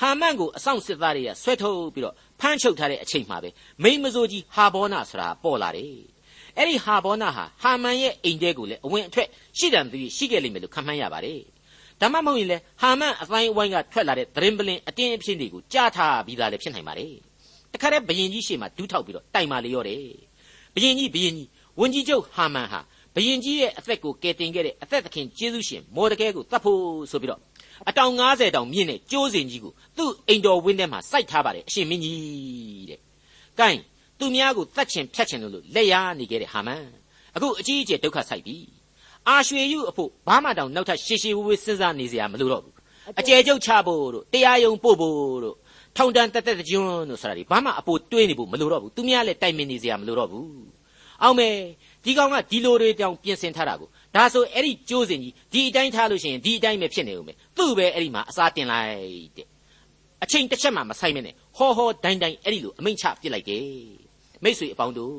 ဟာမန်ကိုအဆောင်စစ်သားတွေကဆွဲထုတ်ပြီးတော့ဖမ်းချုပ်ထားတဲ့အချိန်မှာပဲမိမစိုးကြီးဟာဘောနာဆိုတာပေါ်လာတယ်အဲ့ဒီဟာဘောနာဟာဟာမန်ရဲ့အိမ်တဲကိုလည်းအဝင်အထွက်ရှိတယ်သူရှိခဲ့လိမ့်မယ်လို့ခန့်မှန်းရပါတယ် ဒါမှမဟုတ်ရင်လေဟာမန်အတိုင်းအဝိုင်းကထွက်လာတဲ့သတင်းပလင်အတင်းအဖြစ်တွေကိုကြားထားပြီးသားလည်းဖြစ်နိုင်ပါတယ်တခါတည်းဘယင်ကြီးရှေ့မှာဒူးထောက်ပြီးတော့တိုင်မာလေရောတယ်ဘယင်ကြီးဘယင်ကြီးဝန်ကြီးချုပ်ဟာမန်ဟာဘယင်ကြီးရဲ့အသက်ကိုကယ်တင်ခဲ့တဲ့အသက်သခင်ကျေးဇူးရှင်မော်ဒကဲကိုတတ်ဖို့ဆိုပြီးတော့အတောင်90တောင်မြင့်တဲ့ကျိုးစင်ကြီးကိုသူ့အိမ်တော်ဝင်းထဲမှာစိုက်ထားပါတယ်အရှင်မင်းကြီးတဲ့။ကဲသူများကိုတတ်ချင်ဖြတ်ချင်လို့လက်ရနေခဲ့တဲ့ဟာမန်အခုအကြီးအကျယ်ဒုက္ခဆိုင်ပြီ။ အာရွှေယူအဖို့ဘာမှတောင်နောက်ထပ်ရှေရှေဝေးဝေးစဉ်းစားနေစရာမလိုတော့ဘူး။အကျယ်ကျုပ်ချဖို့တို့တရားယုံပို့ဖို့တို့ထောင်တန်းတက်တက်ကျွန်းတို့ဆိုတာဒီဘာမှအပိုတွေးနေဖို့မလိုတော့ဘူး။သူများလည်းတိုင်ပင်နေစရာမလိုတော့ဘူး။အောင်မယ်ဒီကောင်ကဒီလိုတွေတောင်ပြင်ဆင်ထားတာကိုဒါဆိုအဲ့ဒီကျိုးစင်ကြီးဒီအတိုင်းထားလို့ရှိရင်ဒီအတိုင်းပဲဖြစ်နေဦးမယ်သူ့ပဲအဲ့ဒီမှာအစားတင်လိုက်တဲ့အချိန်တစ်ချက်မှမဆိုင်မနဲ့ဟောဟောတိုင်းတိုင်းအဲ့ဒီလိုအမိန့်ချပြစ်လိုက်တယ်မိษွေအပေါင်းတို့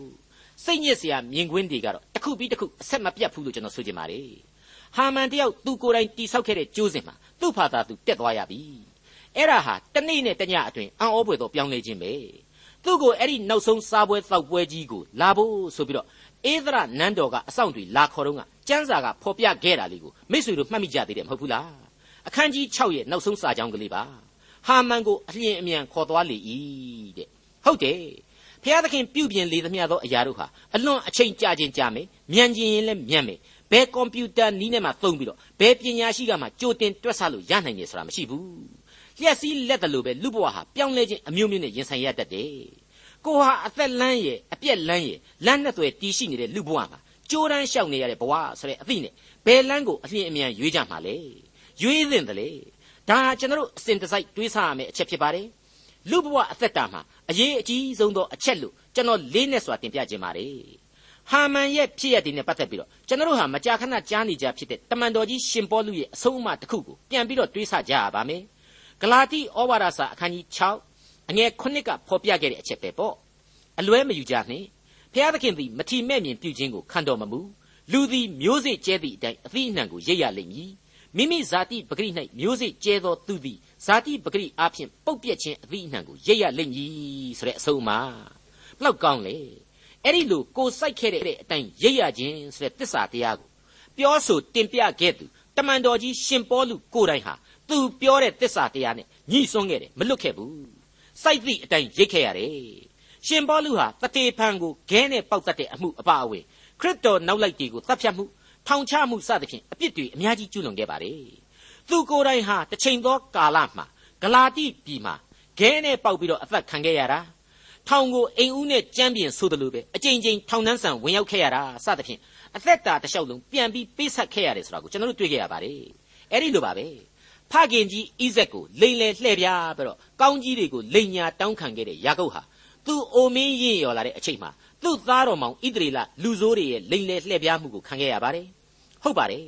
စိတ်ညစ်စရာမြင်ကွင်းတွေကတော့တစ်ခုပြီးတစ်ခုအဆက်မပြတ်ဘူးလို့ကျွန်တော်ဆိုချင်ပါတယ်ဟာမန်တယောက်သူကိုယ်တိုင်တိဆောက်ခဲ့တဲ့ကျိုးစင်မှာသူ့ဖာသာသူတက်သွားရပြီအဲ့ဒါဟာတနေ့နဲ့တညအတွင်းအံ့ဩဖွယ်သောပြောင်းလဲခြင်းပဲသူ့ကိုအဲ့ဒီနောက်ဆုံးစားပွဲတောက်ပွဲကြီးကိုလာဖို့ဆိုပြီးတော့ဧဒရနန်းတော်ကအဆောင်တွေလာခေါ်တော့ကကျမ်းစာကဖော်ပြခဲ့တာလေးကိုမိတ်ဆွေတို့မှတ်မိကြသေးတယ်မဟုတ်ဘူးလားအခန်းကြီး6ရဲ့နောက်ဆုံးစာကြောင်းကလေးပါဟာမန်ကိုအလျင်အမြန်ခေါ်သွားလေ၏တဲ့ဟုတ်တယ် ဖျားသခင်ပြုပြင်လေသမျှသောအရာတို့ဟာအလွန်အချိန်ကြာခြင်းကြာမယ်မြန်ခြင်းရင်လည်းမြန်မယ်ဘယ်ကွန်ပျူတာနည်းနဲ့မှသုံးပြီးတော့ဘယ်ပညာရှိကမှကြိုတင်တွက်ဆလို့ရနိုင်တယ်ဆိုတာမရှိဘူးလျက်စီးလက်တယ်လို့ပဲလူဘဝဟာပြောင်းလဲခြင်းအမျိုးမျိုးနဲ့ရင်ဆိုင်ရတတ်တယ်ကိုဟာအသက်လန်းရဲ့အပြက်လန်းရဲ့လန်းနဲ့သွယ်တီးရှိနေတဲ့လူဘဝမှာကြိုးတန်းလျှောက်နေရတဲ့ဘဝဆိုတဲ့အသည့်နဲ့ဘယ်လန်းကိုအလျင်အမြန်ရွေးကြမှာလဲရွေးသင့်တယ်လေဒါဟာကျွန်တော်တို့အစဉ်တစိုက်တွေးဆရမယ့်အချက်ဖြစ်ပါတယ် လူဘဝအသက်တာမှာအရေးအကြီးဆုံးသောအချက်လို့ကျွန်တော်လေးနဲ့စွာတင်ပြခြင်းပါတယ်ဟာမန်ရဲ့ဖြစ်ရတဲ့နဲ့ပတ်သက်ပြီးတော့ကျွန်တော်တို့ဟာမကြာခဏကြားနေကြဖြစ်တဲ့တမန်တော်ကြီးရှင်ပေါလုရဲ့အဆုံးအမတစ်ခုကိုပြန်ပြီးတော့တွေးဆကြရပါမယ်ဂလာတိဩဝါဒစာအခန်းကြီး6အငယ်9ကဖော်ပြခဲ့တဲ့အချက်ပဲပေါ့အလွဲမယူကြနှင့်ဖျားသခင်သည်မထီမဲ့မြင်ပြုခြင်းကိုခံတော်မမူလူသည်မျိုးစေ့ကျဲသည့်အတိုင်းအသီးအနှံကိုရိပ်ရလိမ့်မည်မိမိဇာတိပဂရိ၌မျိုးစေ့ကျဲသောသူသည် ဇာတိပဂရိအားဖြင့်ပုတ်ပြက်ခြင်းအသီးအနှံကိုရိပ်ရလိမ့်မည်ဆိုတဲ့အဆုံးအမဘလောက်ကောင်းလေအဲ့ဒီလိုကိုစိုက်ခဲ့တဲ့အတိုင်းရိပ်ရခြင်းဆိုတဲ့တစ္ဆာတရားကိုပြောဆိုတင်ပြခဲ့သူတမန်တော်ကြီးရှင်ပေါလုကိုယ်တိုင်ဟာသူပြောတဲ့တစ္ဆာတရားနဲ့ညှိစွန်းခဲ့တယ်မလွတ်ခဲ့ဘူးစိုက်သည့်အတိုင်းရိပ်ခဲ့ရတယ်ရှင်ပေါလုဟာတတေဖန်ကိုဂဲနဲ့ပေါက်တတ်တဲ့အမှုအပါအဝင်ခရစ်တော်နောက်လိုက်တွေကိုသတ်ဖြတ်မှုထောင်ချမှုစသဖြင့်အပြစ်တွေအများကြီးကျူးလွန်ခဲ့ပါတယ် သူကိုယ်တိုင်ဟာတစ်ချိန်သောကာလမှာဂလာတိပြည်မှာဂဲနဲ့ပေါက်ပြီးတော့အသက်ခံခဲ့ရတာထောင်ကိုအိမ်ဦးနဲ့ကြမ်းပြင်ဆိုသလိုပဲအကြိမ်ကြိမ်ထောင်နှန်းဆန်ဝင်ရောက်ခဲ့ရတာစသဖြင့်အသက်တာတစ်လျှောက်လုံးပြန်ပြီးပေးဆက်ခဲ့ရတယ်ဆိုတာကိုကျွန်တော်တို့တွေ့ခဲ့ရပါတယ်အဲ့ဒီလိုပါပဲဖခင်ကြီးဣဇက်ကိုလိန်လေလှဲ့ပြားပြီးတော့ကောင်းကြီးတွေကိုလိန်ညာတောင်းခံခဲ့တဲ့ယာကုပ်ဟာသူအိုမင်းရင်ရော်လာတဲ့အချိန်မှာသူ့သားတော်မောင်ဣသရေလလူဆိုးတွေရဲ့လိန်လေလှဲ့ပြားမှုကိုခံခဲ့ရပါတယ်ဟုတ်ပါတယ်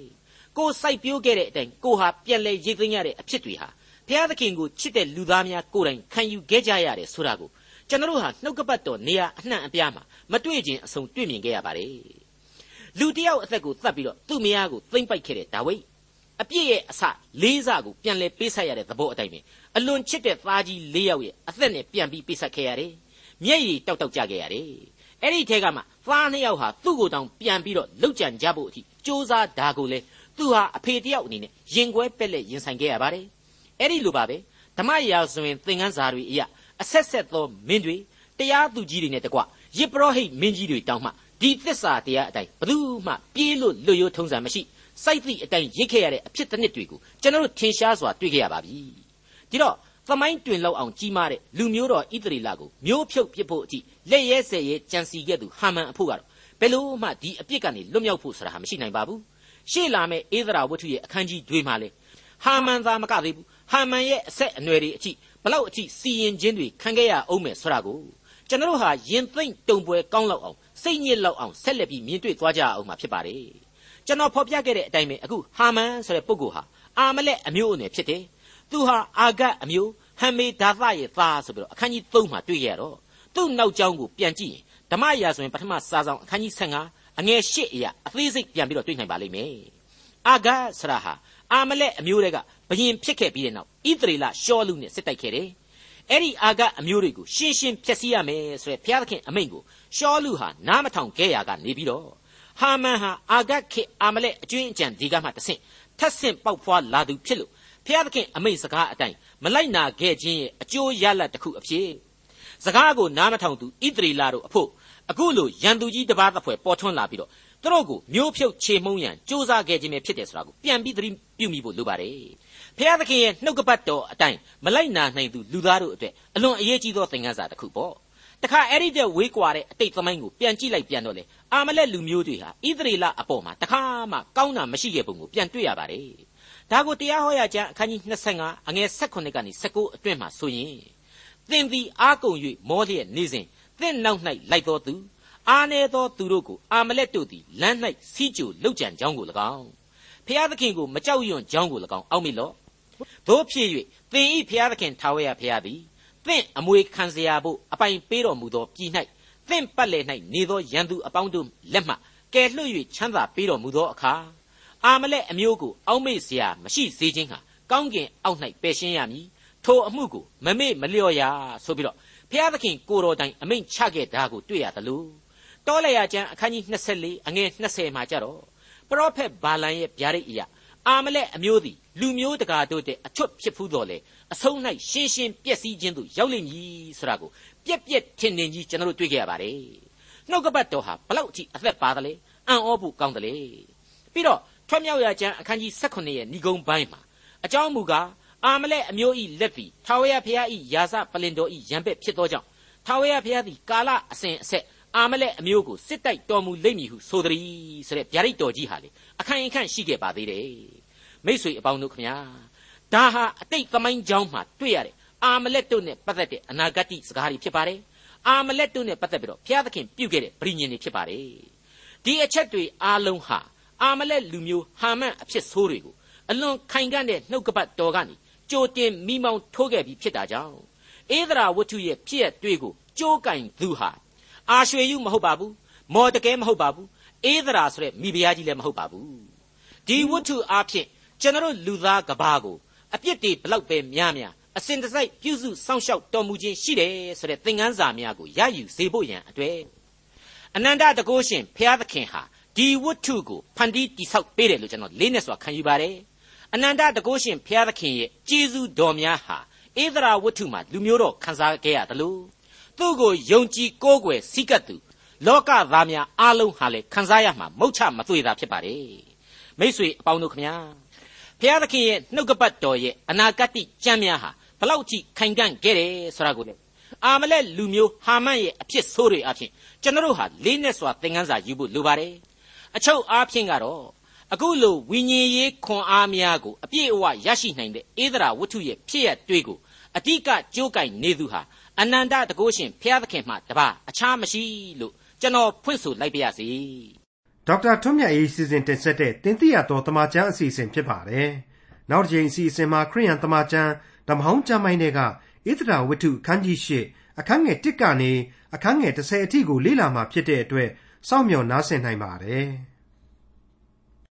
ကိုစိုက်ပျိုးခဲ့တဲ့အတိုင်းကိုဟာပြန်လဲရိတ်သိမ်းရတဲ့အဖြစ်တွေဟာဘုရားသခင်ကိုချစ်တဲ့လူသားများကိုယ်တိုင်ခံယူခဲ့ကြရတယ်ဆိုတာကိုကျွန်တော်တို့ဟာနှုတ်ကပတ်တော်နေရာအနှံ့အပြားမှာမတွေ့ခြင်းအဆုံးတွေ့မြင်ခဲ့ရပါတယ်လူတယောက်အသက်ကိုတတ်ပြီးတော့သူ့မယားကိုသိမ့်ပိုက်ခဲ့တဲ့ဒါဝိဒ်အပြစ်ရဲ့အစလေးစားကိုပြန်လဲပေးဆက်ရတဲ့သဘောအတိုင်းပဲအလွန်ချစ်တဲ့သားကြီးလေးယောက်ရဲ့အသက်နဲ့ပြန်ပြီးပေးဆက်ခဲ့ရတယ်မျက်ရည်တောက်တောက်ကြခဲ့ရတယ်အဲ့ဒီထဲကမှသားနှစ်ယောက်ဟာသူ့ကိုတောင်ပြန်ပြီးတော့လှုပ်ကြံကြဖို့အထိစ조사ဒါကိုလေ သူဟာအဖေတယောက်အနေနဲ့ရင်ခွဲပက်လက်ရင်ဆိုင်ခဲ့ရပါတယ်အဲ့ဒီလိုပါပဲဓမ္မရာဇဝင်သင်ခန်းစာတွေအရာအဆက်ဆက်သောမင်းတွေတရားသူကြီးတွေနဲ့တကွယစ်ပရောဟိတ်မင်းကြီးတွေတောင်းမှဒီသစ္စာတရားအတိုင်းဘယ်သူမှပြေးလို့လွတ်ရိုးထုံးစံမရှိစိုက်သည့်အတိုင်းရစ်ခဲ့ရတဲ့အဖြစ်တစ်နှစ်တွေကိုကျွန်တော်တို့ထင်ရှားစွာတွေ့ခဲ့ရပါပြီဒီတော့သမိုင်းတွင်လောက်အောင်ကြီးမားတဲ့လူမျိုးတော်ဣသရေလကိုမျိုးဖြုတ်ပစ်ဖို့အထိလက်ရဲဆဲရဲကြံစီခဲ့သူဟာမန်အဖို့ကတော့ဘယ်လို့မှဒီအပြစ်ကနေလွတ်မြောက်ဖို့ဆိုတာမရှိနိုင်ပါဘူး ရှေ့လာမယ့်ဧဒရာဝတ္ထုရဲ့အခန်းကြီးတွေမှာလေဟာမန်သာမကသေးဘူးဟာမန်ရဲ့အဆက်အနွယ်တွေအထိဘလောက်အထိစီရင်ခြင်းတွေခံခဲ့ရအောင်မယ်ဆိုတာကိုကျွန်တော်တို့ဟာရင်သိမ့်တုံပွဲကောင်းလောက်အောင်စိတ်ညစ်လောက်အောင်ဆက်လက်ပြီးမြင်တွေ့သွားကြအောင်မှာဖြစ်ပါတယ်ကျွန်တော်ဖော်ပြခဲ့တဲ့အတိုင်းပဲအခုဟာမန်ဆိုတဲ့ပုဂ္ဂိုလ်ဟာအာမလက်အမျိုးအနွယ်ဖြစ်တယ်သူဟာအာဂတ်အမျိုးဟမ်မေဒါသရဲ့သားဆိုပြီးတော့အခန်းကြီး3မှာတွေ့ရတော့သူ့နောက်ကျောင်းကိုပြန်ကြည့်ရင်ဓမ္မရာဆိုရင်ပထမစာဆောင်အခန်းကြီး15 အငယ်8အရာအသေးစိတ်ပြန်ပြီးတော့တွေ့နိုင်ပါလိမ့်မယ်အာဂတ်ဆရာဟာအာမလက်အမျိုးတွေကဘယင်ဖြစ်ခဲ့ပြီးတဲ့နောက်ဣသရေလရှောလူနဲ့စစ်တိုက်ခဲ့တယ်အဲ့ဒီအာဂတ်အမျိုးတွေကိုရှင်းရှင်းဖျက်ဆီးရမယ်ဆိုရယ်ဘုရားသခင်အမိန့်ကိုရှောလူဟာနားမထောင်ခဲ့ရကနေပြီးတော့ဟာမန်ဟာအာဂတ်ခေအာမလက်အကျွင်းအကြံဒီကမှတဆင့်ထပ်ဆင့်ပေါက်ဖွာလာသူဖြစ်လို့ဘုရားသခင်အမိန့်စကားအတိုင်းမလိုက်နာခဲ့ခြင်းရဲ့အကျိုးရလဒ်တစ်ခုအဖြစ်စကားကိုနားမထောင်သူဣသရေလတို့အဖို့ အခုလိုရန်သူကြီးတစ်ပါးတစ်ဖွဲ့ပေါ်ထွန်းလာပြီးတော့သူတို့ကိုမျိုးဖြုတ်ချေမှုန်းရန်စ조사ခဲ့ခြင်းပဲဖြစ်တယ်ဆိုတာကိုပြန်ပြီးသတိပြုမိဖို့လိုပါတယ်ဖျားသခင်ရဲ့နှုတ်ကပတ်တော်အတိုင်းမလိုက်နာနိုင်သူလူသားတို့အတွက်အလွန်အရေးကြီးသောသင်ခန်းစာတစ်ခုပေါ့တခါအဲ့ဒီတဲ့ဝေးကွာတဲ့အတိတ်သမိုင်းကိုပြန်ကြည့်လိုက်ပြန်တော့လေအာမလက်လူမျိုးတွေဟာဣသရေလအပေါ်မှာတခါမှကောင်းတာမရှိခဲ့ပုံကိုပြန်တွေ့ရပါတယ်ဒါကိုတရားဟောရကျမ်းအခန်းကြီး25အငယ်16ကနေ19အတွင်းမှာဆိုရင်သင်သည်အားကုန်၍မောလျက်နေစဉ် သင့်နောက်၌လိုက်သောသူအာနေသောသူတို့ကိုအာမလက်တို့သည်လမ်း၌စီးကြိုလှုပ်ကြံကြောင်းကို၎င်းဖျားသခင်ကိုမကြောက်ရွံ့ကြောင်းကို၎င်းအောက်မေ့လော့တို့ဖြစ်၍သင်ဤဖျားသခင်ထာဝရဖျားသည်သင်အမွေခံစရာဖို့အပိုင်ပေးတော်မူသောပြည်၌သင်ပတ်လည်၌နေသောရန်သူအပေါင်းတို့လက်မှကယ်လွတ်၍ချမ်းသာပေးတော်မူသောအခါအာမလက်အမျိုးကိုအောက်မေ့စရာမရှိစေခြင်းဟာကောင်းကင်အောက်၌ပယ်ရှင်းရမည်ထိုအမှုကိုမမေ့မလျော့ရဆိုပြီးတော့ ဘုရားသခင်ကိုတော်တိုင်အမိန့်ချခဲ့တာကိုတွေ့ရသလိုတောလျာကျမ်းအခန်းကြီး24အငယ်20မှာကြတော့ပရောဖက်ဘာလန်ရဲ့ဗျာဒိတ်အရာအာမလက်အမျိုးသည်လူမျိုးတကာတို့တဲ့အချွတ်ဖြစ်ဖူးတော်လေအဆုံး၌ရှင်းရှင်းပျက်စီးခြင်းသို့ရောက်လိမ့်မည်ဆိုတာကိုပြက်ပြက်ထင်ထင်ကြီးကျွန်တော်တို့တွေ့ခဲ့ရပါတယ်နှုတ်ကပတ်တော်ဟာဘလောက်အထိအသက်ပါသလဲအံ့ဩဖို့ကောင်းတယ်လေပြီးတော့ထွက်မြောက်ရာကျမ်းအခန်းကြီး18ရဲ့ဏိဂုံးပိုင်းမှာအကြောင်းမူကား အာမလက်အမျိုးဤလက်သည်ထာဝရဘုရားဤယာစပလင်တော်ဤရံပက်ဖြစ်သောကြောင့်ထာဝရဘုရားသည်ကာလအစဉ်အဆက်အာမလက်အမျိုးကိုစစ်တိုက်တော်မူလိမ့်မည်ဟုဆိုသည်ဆိုတဲ့ဗျာဒိတ်တော်ကြီးဟာလေအခိုင်အခန့်ရှိခဲ့ပါသေးတယ်မိษွေအပေါင်းတို့ခမညာဒါဟာအတိတ်သမိုင်းကြောင်းမှာတွေ့ရတဲ့အာမလက်တို့နဲ့ပတ်သက်တဲ့အနာဂတ်စကားတွေဖြစ်ပါတယ်အာမလက်တို့နဲ့ပတ်သက်ပြီးတော့ဘုရားသခင်ပြုခဲ့တဲ့ဗြိညင်တွေဖြစ်ပါတယ်ဒီအချက်တွေအားလုံးဟာအာမလက်လူမျိုးဟာမန်အဖြစ်ဆိုးတွေကိုအလွန်ခိုင်ခံ့တဲ့နှုတ်ကပတ်တော်ကနေ ကြိုတင်မိမောင်းထိုးခဲ့ပြီးဖြစ်တာကြောင့်ဧဒရာဝတ္ထုရဲ့ဖြစ်ရတွေ့ကိုကြိုးကင်သူဟာအာရွှေယုမဟုတ်ပါဘူးမော်တကဲမဟုတ်ပါဘူးဧဒရာဆိုတဲ့မိဖုရားကြီးလည်းမဟုတ်ပါဘူးဒီဝတ္ထုအားဖြင့်ကျွန်တော်လူသားကဘာကိုအပြစ်တွေဘလောက်ပဲများများအစဉ်တစိုက်ပြုစုစောင့်ရှောက်တော်မူခြင်းရှိတယ်ဆိုတဲ့သင်ခန်းစာများကိုရယူစေဖို့ရန်အတွေ့အနန္တတကုရှင်ဖျားသခင်ဟာဒီဝတ္ထုကိုဖန်တီးတိဆောက်ပေးတယ်လို့ကျွန်တော်လေးနဲ့စွာခံယူပါတယ် အနန္တတကုရှင်ဖျားသခင်ရဲ့ကျေးဇူးတော်များဟာဧဒရာဝတ္ထုမှာလူမျိုးတော်ခံစားခဲ့ရတယ်လို့သူ့ကိုယုံကြည်ကိုးကွယ်စိကတ်သူလောကသားများအားလုံးဟာလည်းခံစားရမှာမုတ်ချမသွေတာဖြစ်ပါတယ်မိษွေအပေါင်းတို့ခမညာဖျားသခင်ရဲ့နှုတ်ကပတ်တော်ရဲ့အနာဂတ်ကြံများဟာဘလောက်ထိခိုင်ကန့်ခဲ့တယ်ဆိုတာကိုလေအာမလက်လူမျိုးဟာမန်ရဲ့အဖြစ်ဆိုးတွေအဖြစ်ကျွန်တော်တို့ဟာလေးနဲ့စွာသင်ခန်းစာယူဖို့လိုပါတယ်အချုပ်အားဖြင့်ကတော့ အခုလိုဝိညာဉ်ရေးခွန်အားများကိုအပြည့်အဝရရှိနိုင်တဲ့ဧဒရာဝတ္ထုရဲ့ဖြစ်ရတွေ့ကိုအတိကကြိုးကင်နေသူဟာအနန္တတကုရှင်ဘုရားသခင်မှတပါအခြားမရှိလို့ကျွန်တော်ဖွင့်ဆိုလိုက်ပါရစေဒေါက်တာထွန်းမြတ်ရေးစီစဉ်တင်ဆက်တဲ့တင်ပြတော်တမချန်းအစီအစဉ်ဖြစ်ပါတယ်နောက်တစ်ချိန်အစီအစဉ်မှာခရိယန်တမချန်းဓမ္မဟောင်းကျမ်းပိုင်းတွေကဣသရာဝတ္ထုအခန်းကြီး၈အခန်းငယ်၁ကနေအခန်းငယ်30အထိကိုလေ့လာမှာဖြစ်တဲ့အတွက်စောင့်မျှော်နားဆင်နိုင်ပါတယ်။